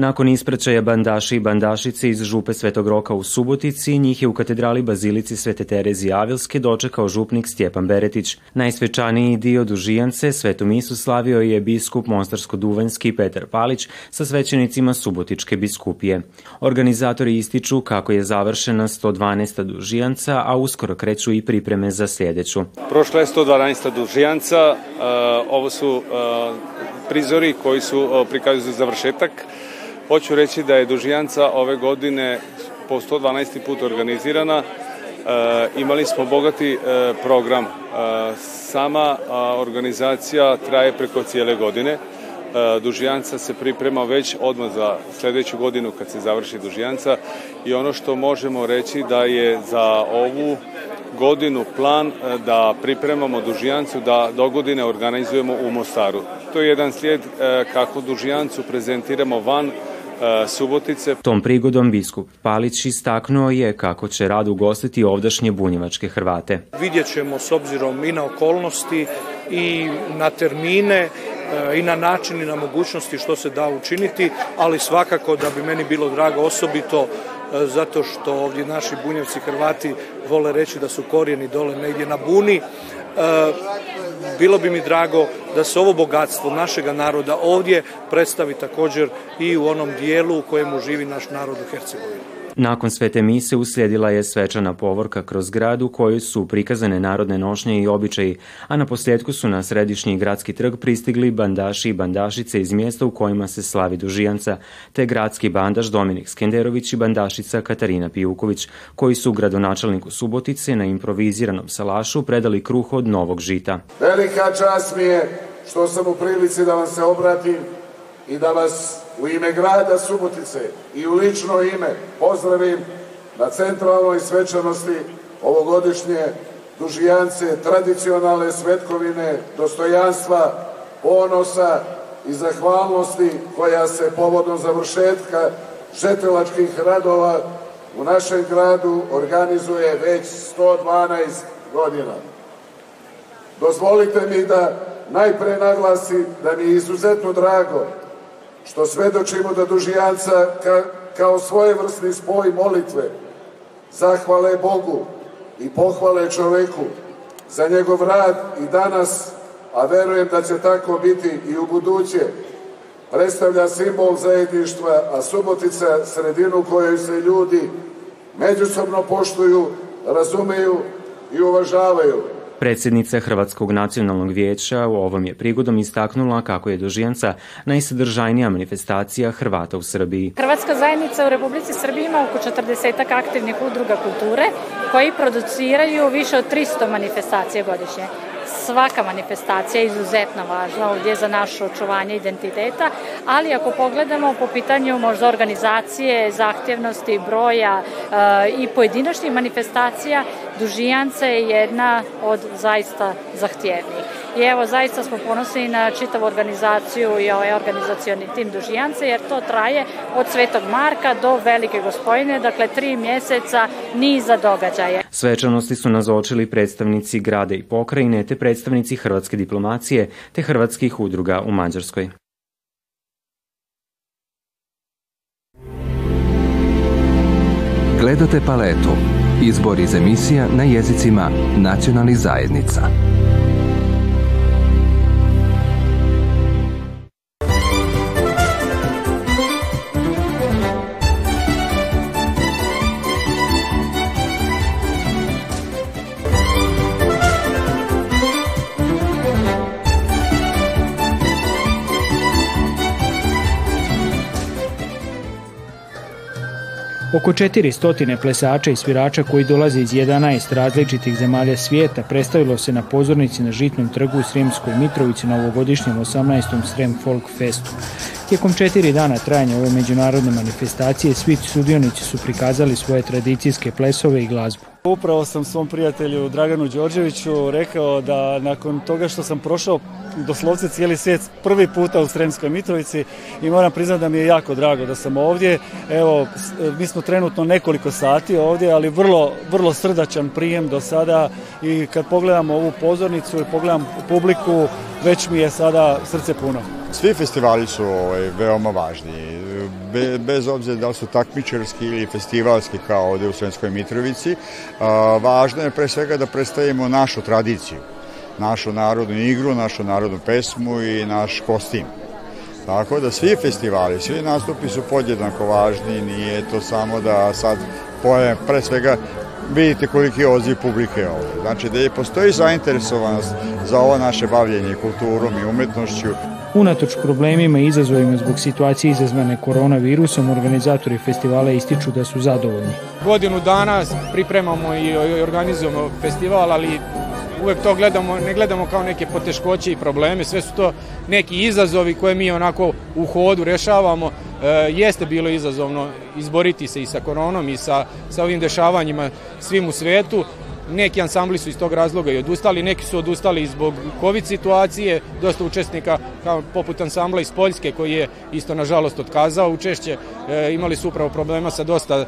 Nakon ispraćaja bandaši i bandašice iz župe Svetog Roka u Subotici, njih je u katedrali Bazilici Svete Terezije Avilske dočekao župnik Stjepan Beretić. Najsvečaniji dio dužijance Svetu misu slavio je biskup Mostarsko-Duvanski Petar Palić sa svećenicima Subotičke biskupije. Organizatori ističu kako je završena 112. dužijanca, a uskoro kreću i pripreme za sljedeću. Prošla je 112. dužijanca, e, ovo su e, prizori koji su e, prikazuju završetak Hoću reći da je Dužijanca ove godine po 112. put organizirana. E, imali smo bogati e, program. E, sama a, organizacija traje preko cijele godine. E, Dužijanca se priprema već odmah za sljedeću godinu kad se završi Dužijanca i ono što možemo reći da je za ovu godinu plan e, da pripremamo Dužijancu da do godine organizujemo u Mostaru. To je jedan slijed e, kako Dužijancu prezentiramo van Eh, Subotice. Tom prigodom biskup Palić istaknuo je kako će rad ugostiti ovdašnje bunjevačke Hrvate. Vidjet ćemo s obzirom i na okolnosti i na termine eh, i na način i na mogućnosti što se da učiniti, ali svakako da bi meni bilo drago osobito eh, zato što ovdje naši bunjevci Hrvati vole reći da su korijeni dole negdje na buni, Eh, bilo bi mi drago da se ovo bogatstvo našega naroda ovdje predstavi također i u onom dijelu u kojemu živi naš narod u Hercegovini. Nakon svete mise uslijedila je svečana povorka kroz grad u kojoj su prikazane narodne nošnje i običaji, a na posljedku su na središnji gradski trg pristigli bandaši i bandašice iz mjesta u kojima se slavi Dužijanca, te gradski bandaš Dominik Skenderović i bandašica Katarina Pijuković, koji su gradonačelniku Subotice na improviziranom salašu predali kruh od novog žita. Velika čast mi je što sam u prilici da vam se obratim i da vas u ime grada Subotice i u lično ime pozdravim na centralnoj svečanosti ovogodišnje dužijance tradicionalne svetkovine dostojanstva, ponosa i zahvalnosti koja se povodom završetka žetelačkih radova u našem gradu organizuje već 112 godina. Dozvolite mi da najpre naglasim da mi je izuzetno drago što svedočimo da dužijanca ka, kao svojevrsni spoj molitve zahvale Bogu i pohvale čoveku za njegov rad i danas, a verujem da će tako biti i u buduće, predstavlja simbol zajedništva, a Subotica sredinu kojoj se ljudi međusobno poštuju, razumeju i uvažavaju. Predsednica Hrvatskog nacionalnog vijeća u ovom je prigodom istaknula kako je Dožijanca najsadržajnija manifestacija Hrvata u Srbiji. Hrvatska zajednica u Republici Srbiji ima oko 40 aktivnih udruga kulture koji produciraju više od 300 manifestacija godišnje svaka manifestacija izuzetno važna ovdje za naše očuvanje identiteta, ali ako pogledamo po pitanju možda organizacije, zahtjevnosti, broja e, i pojedinačnih manifestacija, Dužijance je jedna od zaista zahtjevnijih. I evo, zaista smo ponosni na čitavu organizaciju i ovaj organizacioni tim Dužijance, jer to traje od Svetog Marka do Velike Gospojine, dakle tri mjeseca niza događaja. Svečanosti su nazočili predstavnici grada i pokrajine, te predstavnici hrvatske diplomacije, te hrvatskih udruga u Mađarskoj. Gledate paletu. Izbor iz emisija na jezicima nacionalnih zajednica. Oko 400 plesača i svirača koji dolaze iz 11 različitih zemalja svijeta predstavilo se na pozornici na Žitnom trgu u Sremskoj Mitrovici na ovogodišnjem 18. Srem Folk Festu. Tijekom četiri dana trajanja ove međunarodne manifestacije svi sudionici su prikazali svoje tradicijske plesove i glazbu. Upravo sam svom prijatelju Draganu Đorđeviću rekao da nakon toga što sam prošao doslovce cijeli svijet prvi puta u Sremskoj Mitrovici i moram priznati da mi je jako drago da sam ovdje. Evo, mi smo trenutno nekoliko sati ovdje, ali vrlo, vrlo srdačan prijem do sada i kad pogledam ovu pozornicu i pogledam publiku, već mi je sada srce puno. Svi festivali su ovaj, veoma važni, Be, bez obzira da li su takmičarski ili festivalski kao ovde u Svenskoj Mitrovici. A, važno je pre svega da predstavimo našu tradiciju, našu narodnu igru, našu narodnu pesmu i naš kostim. Tako da svi festivali, svi nastupi su podjednako važni, nije to samo da sad pojavim pre svega vidite koliki je odziv publike ovde. Znači da je postoji zainteresovanost za ovo naše bavljenje kulturom i umetnošću. Unatoč problemima i izazovima zbog situacije izazvane koronavirusom, organizatori festivala ističu da su zadovoljni. Godinu danas pripremamo i organizujemo festival, ali uvek to gledamo, ne gledamo kao neke poteškoće i probleme, sve su to neki izazovi koje mi onako u hodu rešavamo E, jeste bilo izazovno izboriti se i sa koronom i sa, sa ovim dešavanjima svim u svetu, Neki ansambli su iz tog razloga i odustali, neki su odustali zbog COVID situacije, dosta učesnika kao poput ansambla iz Poljske koji je isto nažalost otkazao učešće, e, imali su upravo problema sa dosta e,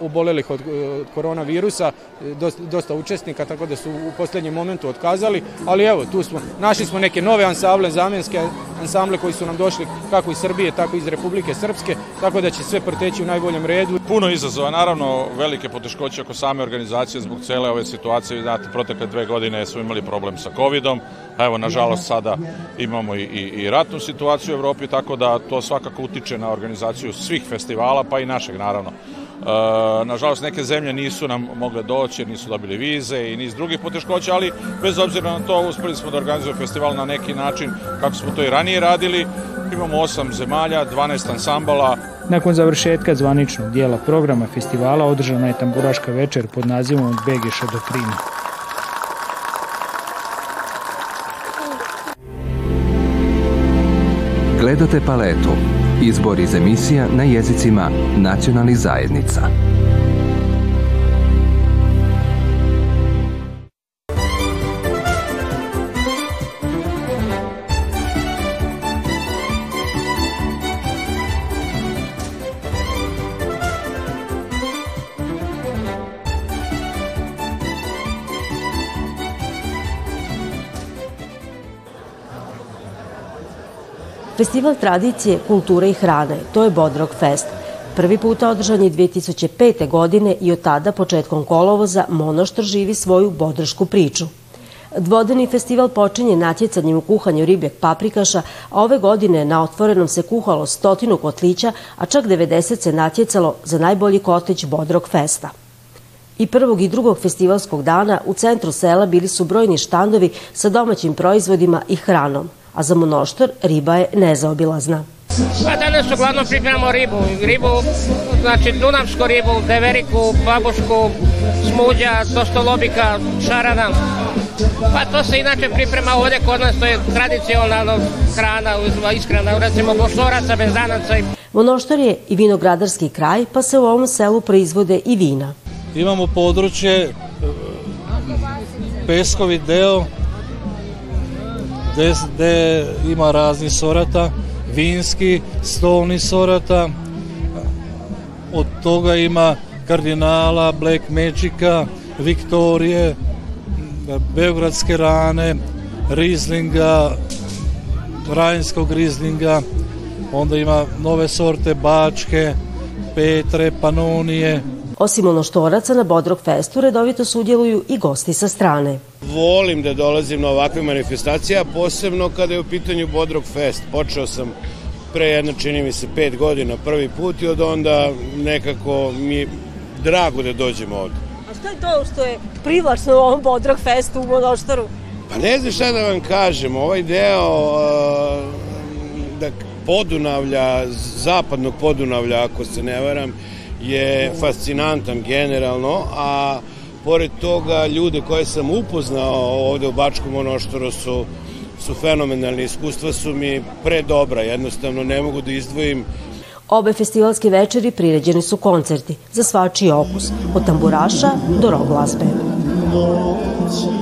obolelih od, od e, koronavirusa, e, dosta, dosta učesnika, tako da su u poslednjem momentu otkazali, ali evo, tu smo, našli smo neke nove ansamble, zamenske ansamble koji su nam došli kako iz Srbije, tako i iz Republike Srpske, tako da će sve proteći u najboljem redu. Puno izazova, naravno velike poteškoće oko same organizacije zbog cele ove situacije, znate, da, protekle dve godine smo imali problem sa COVID-om, a evo, nažalost, sada imamo i, i, i ratnu situaciju u Evropi, tako da to svakako utiče na organizaciju svih festivala, pa i našeg, naravno. E, nažalost, neke zemlje nisu nam mogle doći, nisu dobili vize i niz drugih poteškoća, ali bez obzira na to uspeli smo da organizujemo festival na neki način, kako smo to i ranije radili. Imamo osam zemalja, 12 ansambala, Nakon završetka zvaničnog dijela programa festivala održana je tamburaška večer pod nazivom Begeša do Krima. Gledate paletu. Izbor iz emisija na jezicima nacionalnih zajednica. Festival tradicije, kulture i hrane, to je Bodrog Fest. Prvi puta održan je 2005. godine i od tada početkom kolovoza Monoštor živi svoju bodršku priču. Dvodeni festival počinje natjecanjem u kuhanju ribljeg paprikaša, a ove godine na otvorenom se kuhalo stotinu kotlića, a čak 90 se natjecalo za najbolji kotlić Bodrog Festa. I prvog i drugog festivalskog dana u centru sela bili su brojni štandovi sa domaćim proizvodima i hranom – a za monoštor riba je nezaobilazna. Pa danas uglavnom pripremamo ribu, ribu, znači dunavsku ribu, deveriku, babušku, smuđa, dostolobika, šarana. Pa to se inače priprema ovde kod nas, to je tradicionalna hrana, iskrana, recimo bošoraca, benzanaca. Monoštor je i vinogradarski kraj, pa se u ovom selu proizvode i vina. Imamo područje e, Peskovi deo gde ima razni sorata, vinski, stolni sorata, od toga ima kardinala, Black Magica, Viktorije, Beogradske rane, Rizlinga, Rajinskog Rizlinga, onda ima nove sorte Bačke, Petre, Panonije, Osim unoštoraca na Bodrog festu redovito sudjeluju i gosti sa strane. Volim da dolazim na ovakve manifestacije, a posebno kada je u pitanju Bodrog fest. Počeo sam pre jedno čini mi se pet godina prvi put i od onda nekako mi je drago da dođem ovde. A šta je to što je privlačno u ovom Bodrog festu u Monoštoru? Pa ne znam šta da vam kažem, ovaj deo uh, da Podunavlja, zapadnog Podunavlja ako se ne varam, je fascinantan generalno, a pored toga ljude koje sam upoznao ovde u Bačkom Onoštoru su su fenomenalne, iskustva su mi pre dobra, jednostavno ne mogu da izdvojim Obe festivalske večeri priređeni su koncerti za svačiji okus, od tamburaša do rock glazbe. Noći.